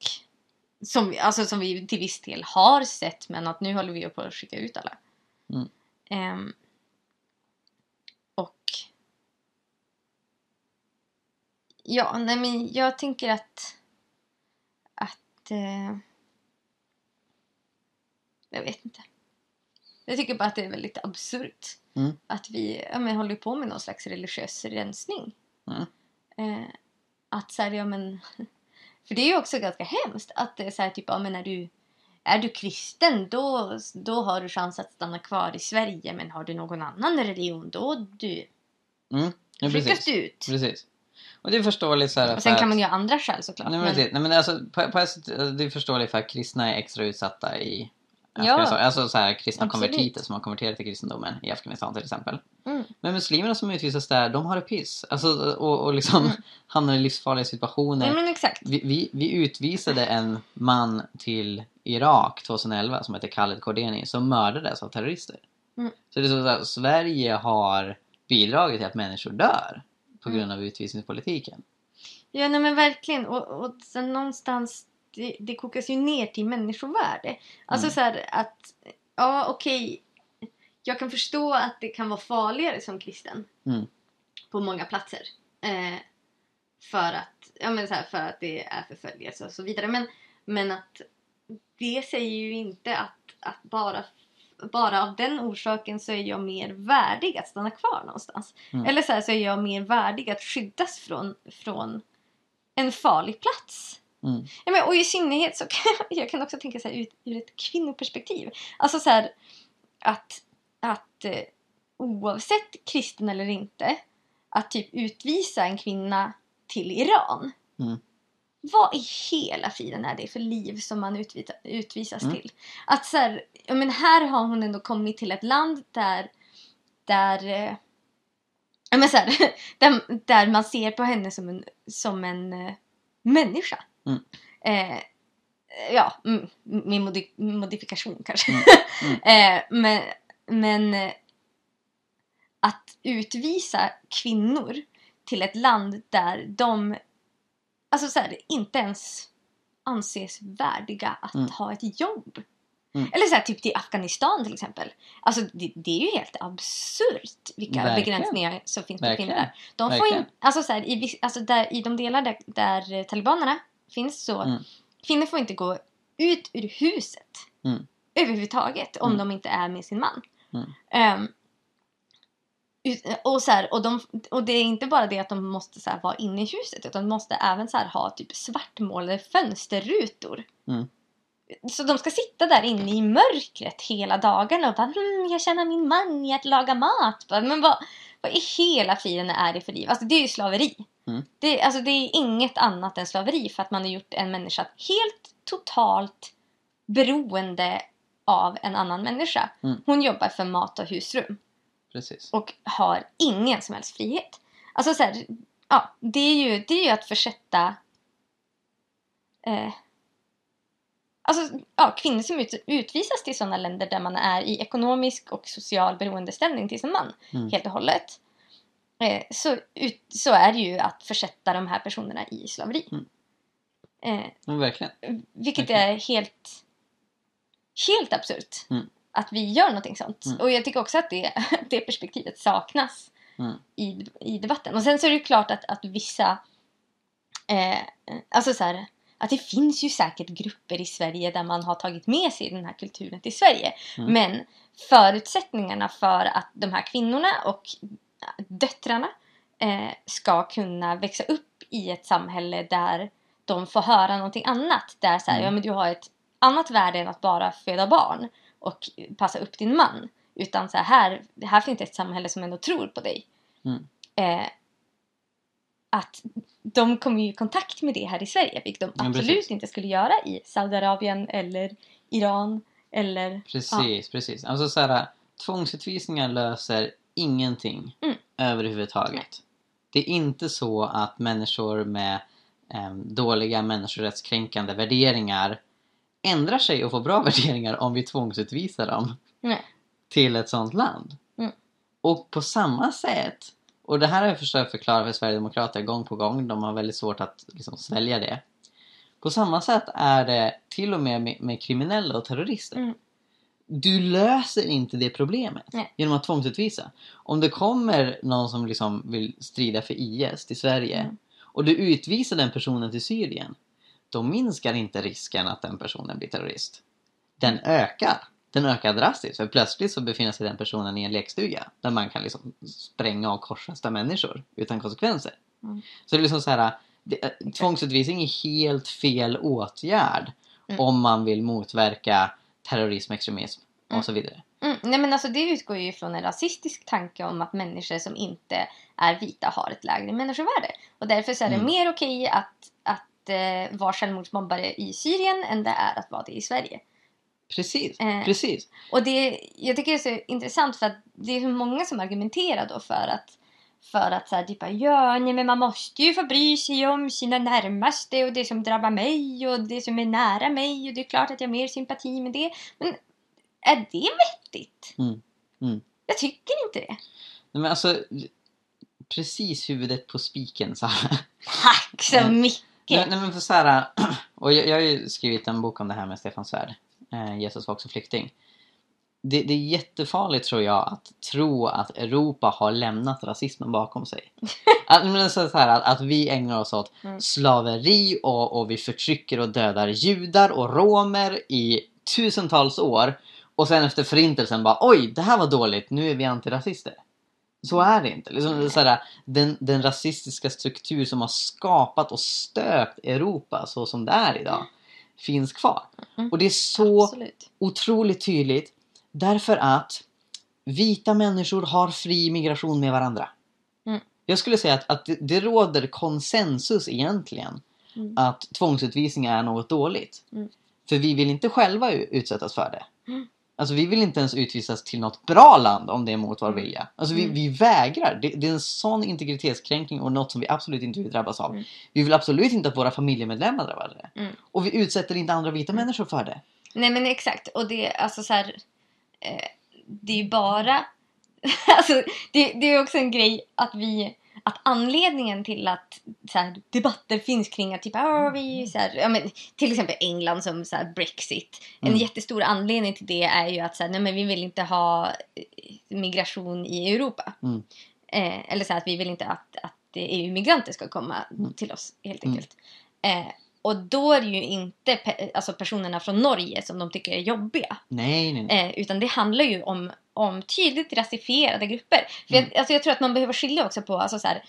Speaker 2: som, alltså, som vi till viss del har sett men att nu håller vi på att skicka ut alla.
Speaker 1: Mm.
Speaker 2: Ehm, och Ja, nej men jag tänker att att eh, jag vet inte. Jag tycker bara att det är väldigt absurt
Speaker 1: Mm.
Speaker 2: att vi ja, men, håller på med någon slags religiös rensning.
Speaker 1: Mm.
Speaker 2: Eh, att så här, ja men för det är ju också ganska hemskt att det är så här typ, ja men är du är du kristen då, då har du chans att stanna kvar i Sverige men har du någon annan religion då du
Speaker 1: Mm. Ja,
Speaker 2: skickas
Speaker 1: precis.
Speaker 2: ut.
Speaker 1: precis. Och det är förståeligt så här
Speaker 2: Och sen kan man ju ha andra skäl såklart.
Speaker 1: Nej men,
Speaker 2: men,
Speaker 1: precis. Nej, men alltså, på, på det är förståeligt för att kristna är extra utsatta i
Speaker 2: Ja.
Speaker 1: Alltså så här, kristna
Speaker 2: Absolut.
Speaker 1: konvertiter som har konverterat till kristendomen i Afghanistan till exempel.
Speaker 2: Mm.
Speaker 1: Men muslimerna som utvisas där, de har det piss. Alltså, och, och liksom
Speaker 2: Mm.
Speaker 1: hamnar i livsfarliga situationer.
Speaker 2: exakt.
Speaker 1: Vi, vi, vi utvisade en man till Irak 2011 som heter Khaled Kordeni som mördades av terrorister.
Speaker 2: Mm.
Speaker 1: Så det är så att Sverige har bidragit till att människor dör på
Speaker 2: Mm.
Speaker 1: grund av utvisningspolitiken.
Speaker 2: Ja, nej men verkligen. Och, och sen någonstans, det, det kokas ju ner till människovärde. Alltså
Speaker 1: Mm.
Speaker 2: så här att, ja okej, jag kan förstå att det kan vara farligare som kristen.
Speaker 1: Mm.
Speaker 2: På många platser. Eh, för att, ja men så här, för att det är förföljelse och så vidare. Men, men att det säger ju inte att, att bara bara av den orsaken så är jag mer värdig att stanna kvar någonstans.
Speaker 1: Mm.
Speaker 2: Eller så, här, så är jag mer värdig att skyddas från, från en farlig plats.
Speaker 1: Mm.
Speaker 2: Ja, men, och i synnerhet så kan jag, jag kan också tänka så här, ut, ur ett kvinnoperspektiv. Alltså så här, att, att eh, oavsett kristen eller inte, att typ utvisa en kvinna till Iran.
Speaker 1: Mm.
Speaker 2: Vad i hela friden är det för liv som man utvita, utvisas
Speaker 1: Mm.
Speaker 2: till? Att så här, ja, men här har hon ändå kommit till ett land där, där, eh, ja, men så här, där, där man ser på henne som en, som en eh, människa.
Speaker 1: Mm.
Speaker 2: Eh, ja, mm, med modi modifikation kanske.
Speaker 1: Mm.
Speaker 2: eh, men men eh, att utvisa kvinnor till ett land där de alltså så här, inte ens anses värdiga att
Speaker 1: Mm.
Speaker 2: ha ett jobb.
Speaker 1: Mm.
Speaker 2: Eller så här, typ till Afghanistan till exempel. Alltså det, det är ju helt absurt vilka
Speaker 1: Verkligen.
Speaker 2: begränsningar som finns på kvinnor där. De får in, alltså så här, i, alltså där, I de delar där, där eh, talibanerna finns så
Speaker 1: Mm.
Speaker 2: kvinnor får inte gå ut ur huset
Speaker 1: Mm.
Speaker 2: överhuvudtaget om
Speaker 1: Mm.
Speaker 2: de inte är med sin man.
Speaker 1: Mm.
Speaker 2: Och, så här, och, de, och det är inte bara det att de måste så här, vara inne i huset utan de måste även så här, ha typ svartmålade fönsterrutor.
Speaker 1: Mm.
Speaker 2: Så de ska sitta där inne i mörkret hela dagarna och bara mm, jag känner min man i att laga mat. Men vad, vad i hela friden är det för liv? Alltså det är ju slaveri.
Speaker 1: Mm.
Speaker 2: Det, alltså, det är inget annat än slaveri för att man har gjort en människa helt totalt beroende av en annan människa.
Speaker 1: Mm.
Speaker 2: Hon jobbar för mat och husrum
Speaker 1: Precis.
Speaker 2: och har ingen som helst frihet. Alltså så här, ja, det är ju, det är ju att försätta eh, Alltså, ja, kvinnor som ut, utvisas till sådana länder där man är i ekonomisk och social beroendeställning till sin man
Speaker 1: Mm.
Speaker 2: helt och hållet. Eh, så, ut, så är det ju att försätta de här personerna i slaveri.
Speaker 1: Mm.
Speaker 2: Eh,
Speaker 1: Men verkligen.
Speaker 2: vilket
Speaker 1: Verkligen.
Speaker 2: är helt, helt absurt.
Speaker 1: Mm.
Speaker 2: Att vi gör någonting sånt.
Speaker 1: Mm.
Speaker 2: Och jag tycker också att det, det perspektivet saknas
Speaker 1: Mm.
Speaker 2: i, i debatten. Och sen så är det klart att, att vissa... Eh, alltså så här, att det finns ju säkert grupper i Sverige där man har tagit med sig den här kulturen till Sverige.
Speaker 1: Mm.
Speaker 2: Men förutsättningarna för att de här kvinnorna och döttrarna eh, ska kunna växa upp i ett samhälle där de får höra någonting annat. Där så här,
Speaker 1: Mm.
Speaker 2: ja men du har ett annat värde än att bara föda barn och passa upp din man. Utan så här, här, finns ett samhälle som ändå tror på dig.
Speaker 1: Mm.
Speaker 2: Eh, att de kommer ju i kontakt med det här i Sverige, vilket de
Speaker 1: Ja,
Speaker 2: absolut
Speaker 1: precis.
Speaker 2: inte skulle göra i Saudiarabien eller Iran eller...
Speaker 1: Precis, precis. Alltså så här, tvångsutvisningar löser ingenting
Speaker 2: Mm.
Speaker 1: överhuvudtaget.
Speaker 2: Nej.
Speaker 1: Det är inte så att människor med em, dåliga människorättskränkande värderingar ändrar sig och får bra värderingar om vi tvångsutvisar dem
Speaker 2: Nej.
Speaker 1: till ett sånt land.
Speaker 2: Mm.
Speaker 1: Och på samma sätt, och det här har jag försökt förklara för Sverigedemokrater gång på gång, de har väldigt svårt att liksom svälja det. På samma sätt är det till och med med, med kriminella och terrorister.
Speaker 2: Mm.
Speaker 1: Du löser inte det problemet
Speaker 2: Nej.
Speaker 1: genom att tvångsutvisa. Om det kommer någon som liksom vill strida för IS till Sverige
Speaker 2: Mm.
Speaker 1: och du utvisar den personen till Syrien, då minskar inte risken att den personen blir terrorist. Den ökar. Den ökar drastiskt för plötsligt så befinner sig den personen i en lekstuga där man kan liksom spränga och korsfästa människor utan konsekvenser.
Speaker 2: Mm.
Speaker 1: Så det är liksom så här, det, tvångsutvisning är helt fel åtgärd
Speaker 2: Mm.
Speaker 1: om man vill motverka terrorism, extremism och
Speaker 2: Mm.
Speaker 1: så vidare.
Speaker 2: Mm, nej men alltså det utgår ju från en rasistisk tanke om att människor som inte är vita har ett lägre människovärde. Och därför så är det
Speaker 1: Mm.
Speaker 2: mer okej att, att eh, vara självmordsbombare i Syrien än det är att vara det i Sverige.
Speaker 1: Precis,
Speaker 2: Eh.
Speaker 1: precis.
Speaker 2: Och det, jag tycker det är så intressant för att det är så många som argumenterar då för att för att såhär typ ja nej men man måste ju få bry sig om sina närmaste och det som drabbar mig och det som är nära mig och det är klart att jag har mer sympati med det. Men är det vettigt?
Speaker 1: Mm. Mm.
Speaker 2: Jag tycker inte det.
Speaker 1: Nej, men alltså, precis huvudet på spiken Sara.
Speaker 2: Tack så
Speaker 1: Eh,
Speaker 2: mycket!
Speaker 1: Nej, nej men för så här, och jag, jag har ju skrivit en bok om det här med Stefan Svärd. Eh, Jesus var också flykting. Det, det är jättefarligt tror jag att tro att Europa har lämnat rasismen bakom sig. Att, men så här, att, att vi ägnar oss åt
Speaker 2: Mm.
Speaker 1: slaveri och, och vi förtrycker och dödar judar och romer i tusentals år. Och sen efter förintelsen bara oj, det här var dåligt, nu är vi antirasister. Så är det inte. Liksom, så här, den, den rasistiska struktur som har skapat och stöpt Europa så som det är idag finns kvar.
Speaker 2: Mm.
Speaker 1: Och det är så
Speaker 2: Absolut.
Speaker 1: otroligt tydligt därför att vita människor har fri migration med varandra.
Speaker 2: Mm.
Speaker 1: Jag skulle säga att, att det, det råder konsensus egentligen
Speaker 2: Mm.
Speaker 1: att tvångsutvisning är något dåligt.
Speaker 2: Mm.
Speaker 1: För vi vill inte själva utsättas för det. Alltså vi vill inte ens utvisas till något bra land om det är mot vår
Speaker 2: Mm.
Speaker 1: vilja. Alltså vi,
Speaker 2: Mm.
Speaker 1: vi vägrar. Det, det är en sån integritetskränkning och något som vi absolut inte vill drabbas av.
Speaker 2: Mm.
Speaker 1: Vi vill absolut inte att våra familjemedlemmar drabbas av det.
Speaker 2: Mm.
Speaker 1: Och vi utsätter inte andra vita
Speaker 2: Mm.
Speaker 1: människor för det.
Speaker 2: Nej men exakt. Och det alltså så här, eh, Det är ju bara... alltså det, det är också en grej att vi... Att anledningen till att så här, debatter finns kring att typ, ah, vi, så här, ja, men, till exempel England som så här, Brexit. En
Speaker 1: Mm.
Speaker 2: jättestor anledning till det är ju att så här, nej, men vi vill inte ha eh, migration i Europa.
Speaker 1: Mm.
Speaker 2: Eh, eller så här, att vi vill inte att, att EU-migranter ska komma
Speaker 1: Mm.
Speaker 2: till oss helt
Speaker 1: Mm.
Speaker 2: enkelt. Eh, och då är det ju inte pe- alltså personerna från Norge som de tycker är jobbiga.
Speaker 1: Nej, nej, nej.
Speaker 2: Eh, utan det handlar ju om, om tydligt rasifierade grupper. För
Speaker 1: Mm.
Speaker 2: jag, alltså jag tror att man behöver skilja också på alltså så här,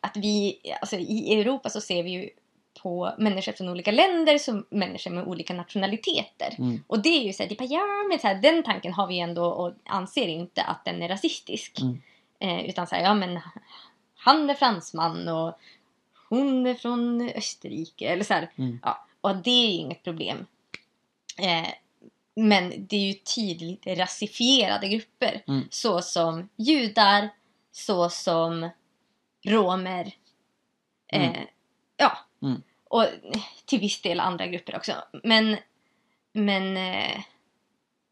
Speaker 2: att vi, alltså i Europa så ser vi ju på människor från olika länder som människor med olika nationaliteter.
Speaker 1: Mm.
Speaker 2: Och det är ju så här, ja men så här, den tanken har vi ändå och anser inte att den är rasistisk.
Speaker 1: Mm.
Speaker 2: Eh, utan så här, ja men han är fransman och hon är från Österrike. Eller så här,
Speaker 1: Mm.
Speaker 2: ja, och det är ju inget problem. Eh, men det är ju tydligt rasifierade grupper.
Speaker 1: Mm.
Speaker 2: Så som judar, så som romer. Eh,
Speaker 1: Mm.
Speaker 2: Ja.
Speaker 1: Mm.
Speaker 2: Och till viss del andra grupper också. Men, men eh,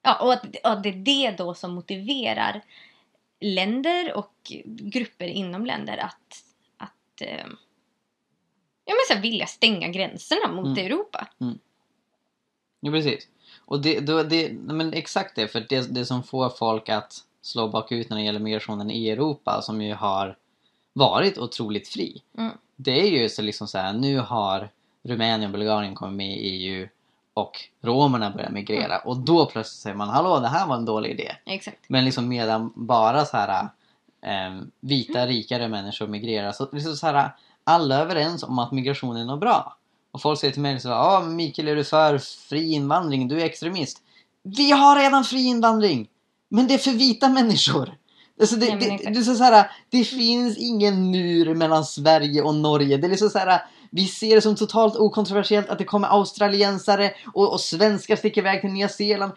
Speaker 2: ja, och, att, och det är det då som motiverar länder och grupper inom länder att, att eh, ja, men så här, vilja stänga gränserna mot
Speaker 1: Mm.
Speaker 2: Europa.
Speaker 1: Ja, precis. Och det, då, det, men exakt det, för det, det som får folk att slå bakut när det gäller migrationen i Europa som ju har varit otroligt fri.
Speaker 2: Mm.
Speaker 1: Det är ju så liksom så här, nu har Rumänien och Bulgarien kommit med i EU och romerna börjar migrera och då plötsligt säger man hallå det här var en dålig idé.
Speaker 2: Exakt.
Speaker 1: Men liksom medan bara så här eh, vita rikare människor migrerar så, liksom så här alla är överens om att migration är något bra. Och folk säger till mig så ja men Mikael är du för fri invandring? Du är extremist. Vi har redan fri invandring! Men det är för vita människor. Alltså det,
Speaker 2: Nej,
Speaker 1: det, det, så här, det finns ingen mur mellan Sverige och Norge. Det är liksom så här, vi ser det som totalt okontroversiellt att det kommer australiensare och, och svenskar sticker iväg till Nya Zeeland.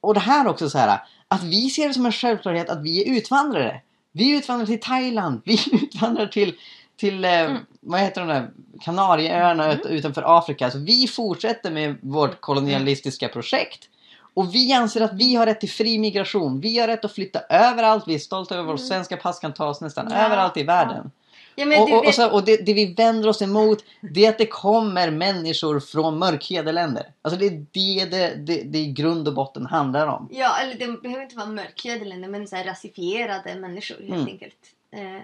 Speaker 1: Och det här också så här, att vi ser det som en självklarhet att vi är utvandrare. Vi utvandrar till Thailand, vi utvandrar till, till eh,
Speaker 2: Mm.
Speaker 1: vad heter de där, Kanarieöarna ut, utanför Afrika. Så vi fortsätter med vårt kolonialistiska projekt. Och vi anser att vi har rätt till fri migration. Vi har rätt att flytta överallt. Vi är stolta över att vårt
Speaker 2: Mm.
Speaker 1: svenska pass kan tas nästan
Speaker 2: Ja,
Speaker 1: överallt i världen.
Speaker 2: Ja,
Speaker 1: Och,
Speaker 2: du
Speaker 1: och, och, så, och det, det vi vänder oss emot det är att det kommer människor från mörkhyade länder. Alltså det är det det, det det i grund och botten handlar om.
Speaker 2: Ja, eller det behöver inte vara mörkhyade länder men så rasifierade människor helt
Speaker 1: Mm.
Speaker 2: enkelt. Eh,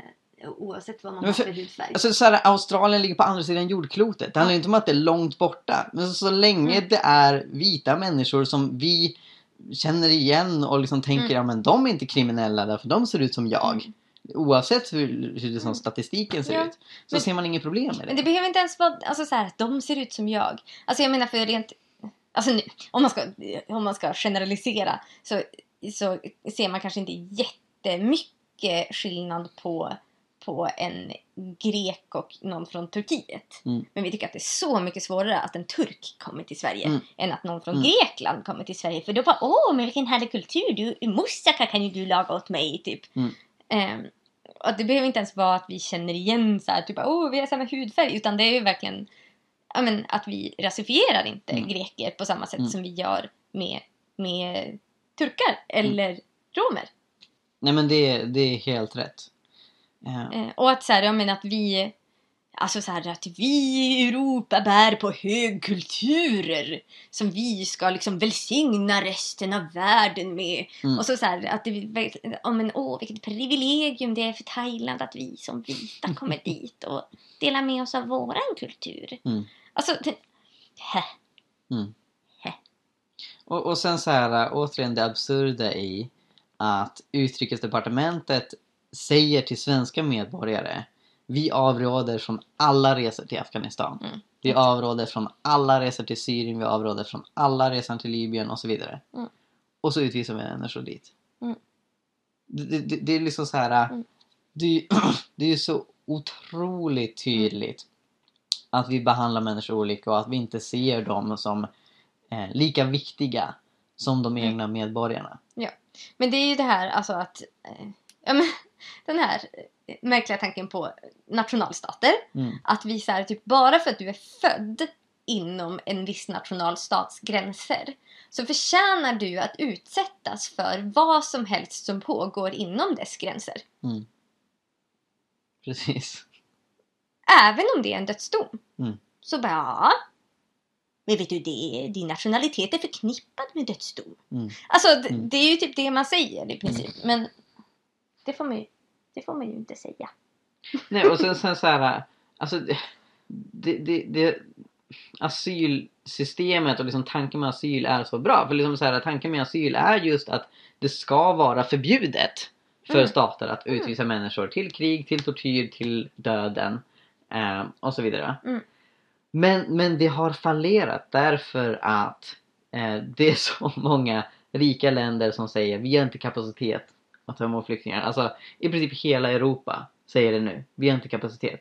Speaker 2: oavsett vad man har
Speaker 1: för-
Speaker 2: hudfärg.
Speaker 1: Alltså så här, Australien ligger på andra sidan jordklotet. Det handlar inte om att det är långt borta. Men så länge
Speaker 2: Mm.
Speaker 1: det är vita människor som vi känner igen och liksom tänker
Speaker 2: Mm.
Speaker 1: ja men de är inte kriminella därför de ser ut som jag.
Speaker 2: Mm.
Speaker 1: Oavsett hur, hur
Speaker 2: Mm.
Speaker 1: statistiken ser
Speaker 2: Ja,
Speaker 1: ut. Så
Speaker 2: men-
Speaker 1: ser man inget problem med det.
Speaker 2: Men det behöver inte ens vara alltså, så här, att de ser ut som jag. Alltså jag menar för rent... Alltså nu, om man ska, om man ska generalisera så, så ser man kanske inte jättemycket skillnad på, på en grek och någon från Turkiet.
Speaker 1: Mm.
Speaker 2: Men vi tycker att det är så mycket svårare att en turk kommer till Sverige
Speaker 1: Mm.
Speaker 2: än att någon från
Speaker 1: Mm.
Speaker 2: Grekland kommer till Sverige. För då bara åh, men vilken härlig kultur! Du, moussaka kan ju du laga åt mig, typ. Ehm, och det behöver inte ens vara att vi känner igen så här, typ åh, vi har samma hudfärg. Utan det är ju verkligen ja, men, att vi rasifierar inte
Speaker 1: Mm.
Speaker 2: greker på samma sätt
Speaker 1: Mm.
Speaker 2: som vi gör med, med turkar eller romer.
Speaker 1: Nej men det, det är helt rätt. Ja.
Speaker 2: Eh, och att så här, jag menar att vi Alltså så här att vi i Europa bär på högkulturer som vi ska liksom välsigna resten av världen med.
Speaker 1: Mm.
Speaker 2: Och så, så här att det ja, men, åh, vilket privilegium det är för Thailand att vi som vita kommer dit och delar med oss av våran kultur.
Speaker 1: Mm.
Speaker 2: Alltså, det, hä.
Speaker 1: Och, och sen så här, återigen det absurda i att utrikesdepartementet säger till svenska medborgare vi avråder från alla resor till Afghanistan.
Speaker 2: Mm.
Speaker 1: Vi avråder från alla resor till Syrien, vi avråder från alla resor till Libyen och så vidare.
Speaker 2: Mm.
Speaker 1: Och så utvisar vi människor dit.
Speaker 2: Mm.
Speaker 1: Det, det, det är liksom så här.
Speaker 2: Mm.
Speaker 1: Det, är- det är ju så otroligt tydligt att vi behandlar människor olika och att vi inte ser dem som eh, lika viktiga som de
Speaker 2: Mm.
Speaker 1: egna medborgarna.
Speaker 2: Men det är ju det här alltså att eh, ja, men, den här eh, märkliga tanken på nationalstater.
Speaker 1: Mm.
Speaker 2: Att vi så här, typ bara för att du är född inom en viss nationalstats gränser så förtjänar du att utsättas för vad som helst som pågår inom dess gränser.
Speaker 1: Precis.
Speaker 2: Även om det är en dödsdom.
Speaker 1: Mm.
Speaker 2: Så bara, ja. Men vet du, det, din nationalitet är förknippad med dödsdom.
Speaker 1: Mm.
Speaker 2: Alltså, d-
Speaker 1: Mm.
Speaker 2: det är ju typ det man säger i princip. Men det får man ju, det får man ju inte säga.
Speaker 1: Nej, och sen, sen så här, alltså det, det, det, asylsystemet och liksom tanken med asyl är så bra. För liksom så här, tanken med asyl är just att det ska vara förbjudet för
Speaker 2: Mm.
Speaker 1: stater att utvisa människor till krig, till tortyr, till döden eh, och så vidare.
Speaker 2: Mm.
Speaker 1: Men, men det har fallerat därför att eh, det är så många rika länder som säger vi har inte kapacitet att ta emot flyktingar. Alltså i princip hela Europa säger det nu. Vi har inte kapacitet.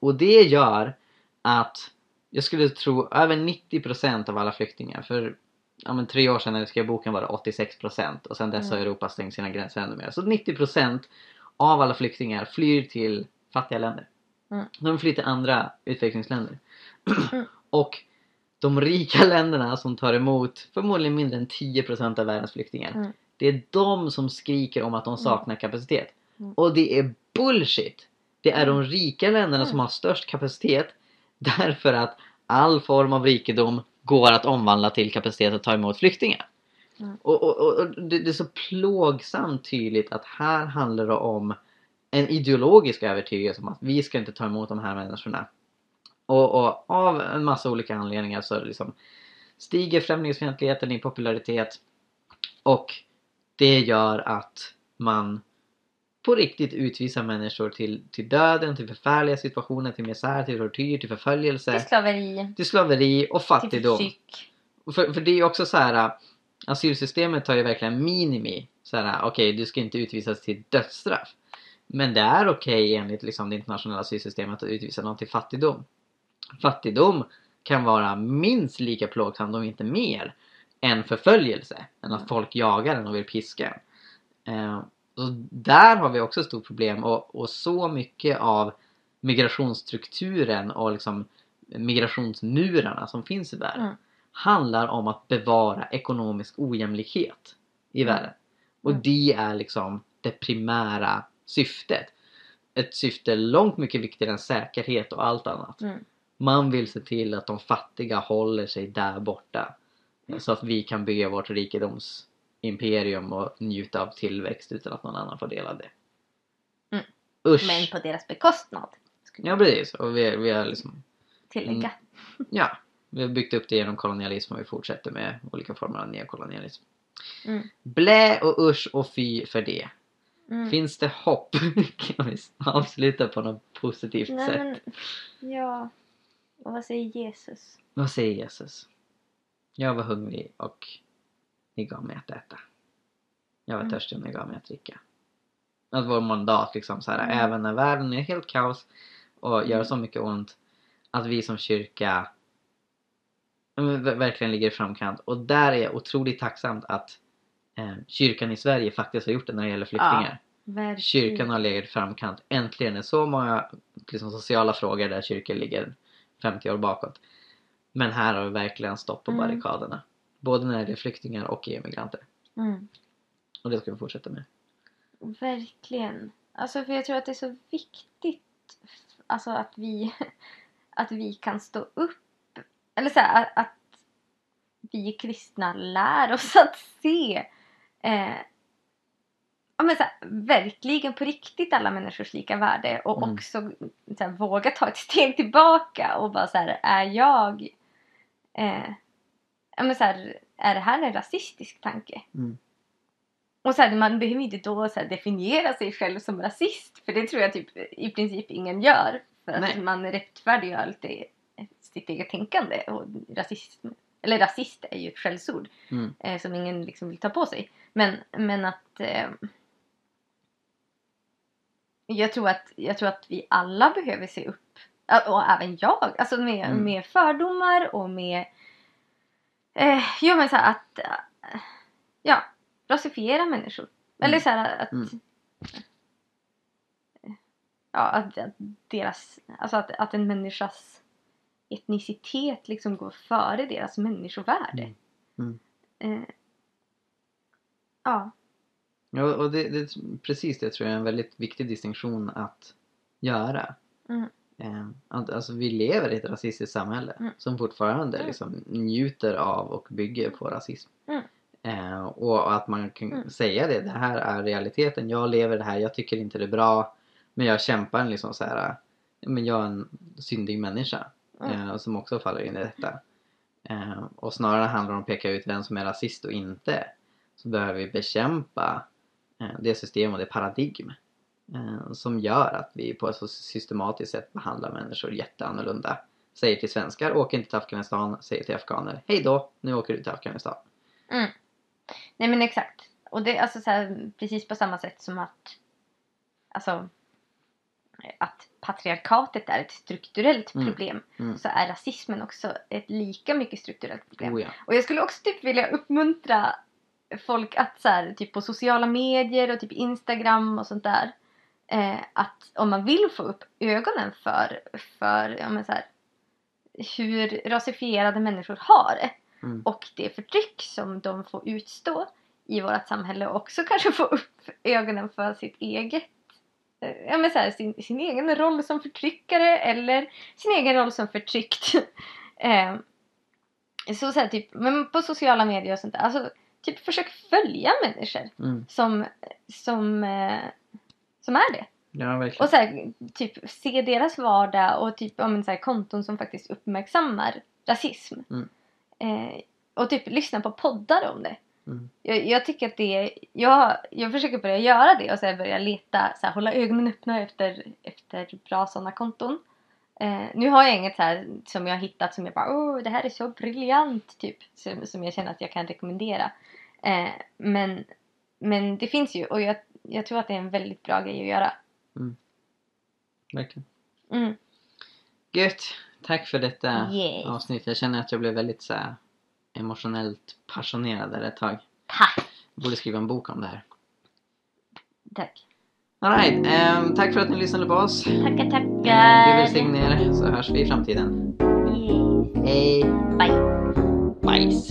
Speaker 1: Och det gör att jag skulle tro över 90% av alla flyktingar för ja, men tre år sedan när jag skrev boken var det 86% och sen dess har
Speaker 2: Mm.
Speaker 1: Europa stängt sina gränser ännu mer. Så 90% av alla flyktingar flyr till fattiga länder.
Speaker 2: Mm.
Speaker 1: De flyr till andra utvecklingsländer.
Speaker 2: Mm.
Speaker 1: och de rika länderna som tar emot förmodligen mindre än 10% av världens flyktingar.
Speaker 2: Mm.
Speaker 1: Det är de som skriker om att de saknar kapacitet.
Speaker 2: Mm.
Speaker 1: Och det är bullshit! Det är de
Speaker 2: Mm.
Speaker 1: rika länderna som
Speaker 2: Mm.
Speaker 1: har störst kapacitet därför att all form av rikedom går att omvandla till kapacitet att ta emot flyktingar.
Speaker 2: Mm.
Speaker 1: Och, och, och och det, det är så plågsamt tydligt att här handlar det om en ideologisk övertygelse om att vi ska inte ta emot de här människorna. Och, och av en massa olika anledningar så liksom stiger främlingsfientligheten i popularitet och det gör att man på riktigt utvisa människor till, till döden, till förfärliga situationer, till misär, till tortyr, till förföljelse,
Speaker 2: Till slaveri.
Speaker 1: till slaveri och
Speaker 2: Till
Speaker 1: fattigdom.
Speaker 2: förtryck.
Speaker 1: För, för det är ju också så här. Asylsystemet har ju verkligen minimi. Så här, okej du ska inte utvisas till dödsstraff. Men det är okej enligt liksom, det internationella asylsystemet att utvisa någon till fattigdom. Fattigdom kan vara minst lika plågsamt, om inte mer, än förföljelse. Än att
Speaker 2: Mm.
Speaker 1: folk jagar en och vill piska en. Eh, och där har vi också ett stort problem och, och så mycket av migrationsstrukturen och liksom migrationsmurarna som finns i världen
Speaker 2: Mm.
Speaker 1: handlar om att bevara ekonomisk ojämlikhet i
Speaker 2: Mm.
Speaker 1: världen. Och
Speaker 2: Mm.
Speaker 1: det är liksom det primära syftet. Ett syfte långt mycket viktigare än säkerhet och allt annat.
Speaker 2: Mm.
Speaker 1: Man vill se till att de fattiga håller sig där borta.
Speaker 2: Mm.
Speaker 1: Så att vi kan bygga vårt rikedomsimperium och njuta av tillväxt utan att någon annan får del av det.
Speaker 2: Mm.
Speaker 1: Usch!
Speaker 2: Men på deras bekostnad.
Speaker 1: Ja precis. Och vi, vi har liksom
Speaker 2: tillägga.
Speaker 1: Ja, vi har byggt upp det genom kolonialism och vi fortsätter med olika former av neokolonialism.
Speaker 2: Mm.
Speaker 1: Blä och usch och fy för det.
Speaker 2: Mm.
Speaker 1: Finns det hopp? kan vi avsluta på något positivt
Speaker 2: Nej
Speaker 1: sätt?
Speaker 2: men, ja. Och vad säger Jesus?
Speaker 1: Vad säger Jesus? Jag var hungrig och ni gav mig att äta. Jag var
Speaker 2: Mm.
Speaker 1: törstig och ni gav mig att dricka. Att vår mandat liksom så här,
Speaker 2: Mm.
Speaker 1: även när världen är helt kaos och gör
Speaker 2: Mm.
Speaker 1: så mycket ont att vi som kyrka ja, verkligen ligger i framkant. Och där är jag otroligt tacksamt att eh, kyrkan i Sverige faktiskt har gjort det när det gäller flyktingar.
Speaker 2: Verkligen.
Speaker 1: Kyrkan har legat i framkant. Äntligen är så många liksom, sociala frågor där kyrkan ligger 50 år bakåt. Men här har vi verkligen stått på
Speaker 2: Mm.
Speaker 1: barrikaderna. Både när det gäller flyktingar och EU-migranter.
Speaker 2: Mm.
Speaker 1: Och det ska vi fortsätta med.
Speaker 2: Verkligen. Alltså för jag tror att det är så viktigt alltså att vi att vi kan stå upp eller så här, att, att vi kristna lär oss att se eh, ja, men så här, verkligen på riktigt alla människors lika värde och
Speaker 1: Mm.
Speaker 2: också så här, våga ta ett steg tillbaka och bara så här, är jag eh, ja, men så här, är det här en rasistisk tanke?
Speaker 1: Mm.
Speaker 2: Och så här, man behöver inte då så här, definiera sig själv som rasist för det tror jag typ i princip ingen gör. För att
Speaker 1: Nej.
Speaker 2: man rättfärdiggör lite sitt eget tänkande. Och rasism, eller rasist är ju ett skällsord
Speaker 1: Mm.
Speaker 2: eh, som ingen liksom vill ta på sig. Men, men att eh, jag, tror att jag tror att vi alla behöver se upp. Och även jag. Alltså med,
Speaker 1: Mm.
Speaker 2: med fördomar och med eh, ja, men så att eh, ja, rasifiera människor. Eller
Speaker 1: Mm.
Speaker 2: så här att
Speaker 1: Mm.
Speaker 2: ja, att, att deras, alltså att, att en människas etnicitet liksom går före deras människovärde.
Speaker 1: Mm. Mm.
Speaker 2: Eh, ja.
Speaker 1: Ja, och det, det, precis det tror jag är en väldigt viktig distinktion att göra.
Speaker 2: Mm.
Speaker 1: Eh, alltså vi lever i ett rasistiskt samhälle
Speaker 2: Mm.
Speaker 1: som fortfarande
Speaker 2: Mm.
Speaker 1: liksom njuter av och bygger på rasism.
Speaker 2: Mm.
Speaker 1: Eh, och att man kan
Speaker 2: Mm.
Speaker 1: säga det, det här är realiteten, jag lever det här, jag tycker inte det är bra. Men jag kämpar liksom så här, men jag är en syndig människa
Speaker 2: Mm.
Speaker 1: eh, som också faller in i detta. Eh, och snarare handlar det om att peka ut vem som är rasist och inte. Så behöver vi bekämpa eh, det system och det paradigm som gör att vi på ett så systematiskt sätt behandlar människor jätteannorlunda. Säger till svenskar, åk inte till Afghanistan, säger till afghaner, hej då, nu åker du till Afghanistan.
Speaker 2: Mm. Nej men exakt. Och det är alltså så här, precis på samma sätt som att alltså att patriarkatet är ett strukturellt
Speaker 1: Mm.
Speaker 2: problem
Speaker 1: Mm.
Speaker 2: så är rasismen också ett lika mycket strukturellt problem.
Speaker 1: Oh ja.
Speaker 2: Och jag skulle också typ vilja uppmuntra folk att så här, typ på sociala medier och typ Instagram och sånt där. Eh, att om man vill få upp ögonen för, för ja, men så här, hur rasifierade människor har det
Speaker 1: Mm.
Speaker 2: och det förtryck som de får utstå i vårt samhälle och också kanske få upp ögonen för sitt eget eh, ja, men så här, sin, sin egen roll som förtryckare eller sin egen roll som förtryckt. eh, så, så här, typ, men på sociala medier och sånt där. Alltså, typ försök följa människor
Speaker 1: Mm.
Speaker 2: som, som, eh, som är det.
Speaker 1: Ja, verkligen.
Speaker 2: Och så här, typ se deras vardag och typ ja, men, så här, konton som faktiskt uppmärksammar rasism.
Speaker 1: Mm.
Speaker 2: Eh, och typ lyssna på poddar om det.
Speaker 1: Mm.
Speaker 2: Jag, jag tycker att det jag, jag försöker börja göra det och sen börja leta, så här, hålla ögonen öppna efter, efter bra sådana konton. Eh, nu har jag inget så här som jag har hittat som jag bara åh det här är så briljant typ. Som, som jag känner att jag kan rekommendera. Eh, men, men det finns ju och jag, jag tror att det är en väldigt bra grej att göra.
Speaker 1: Verkligen.
Speaker 2: Mm.
Speaker 1: Gött! Tack för detta
Speaker 2: Yes.
Speaker 1: avsnitt. Jag känner att jag blev väldigt så här, emotionellt passionerad där ett tag.
Speaker 2: Tack!
Speaker 1: Jag borde skriva en bok om det här.
Speaker 2: Tack!
Speaker 1: Alright, ehm, tack för att ni lyssnade på oss.
Speaker 2: Tackar tackar!
Speaker 1: Gud välsigne er så hörs vi i framtiden.
Speaker 2: Yes.
Speaker 1: Hej!
Speaker 2: Bye!
Speaker 1: Bajs!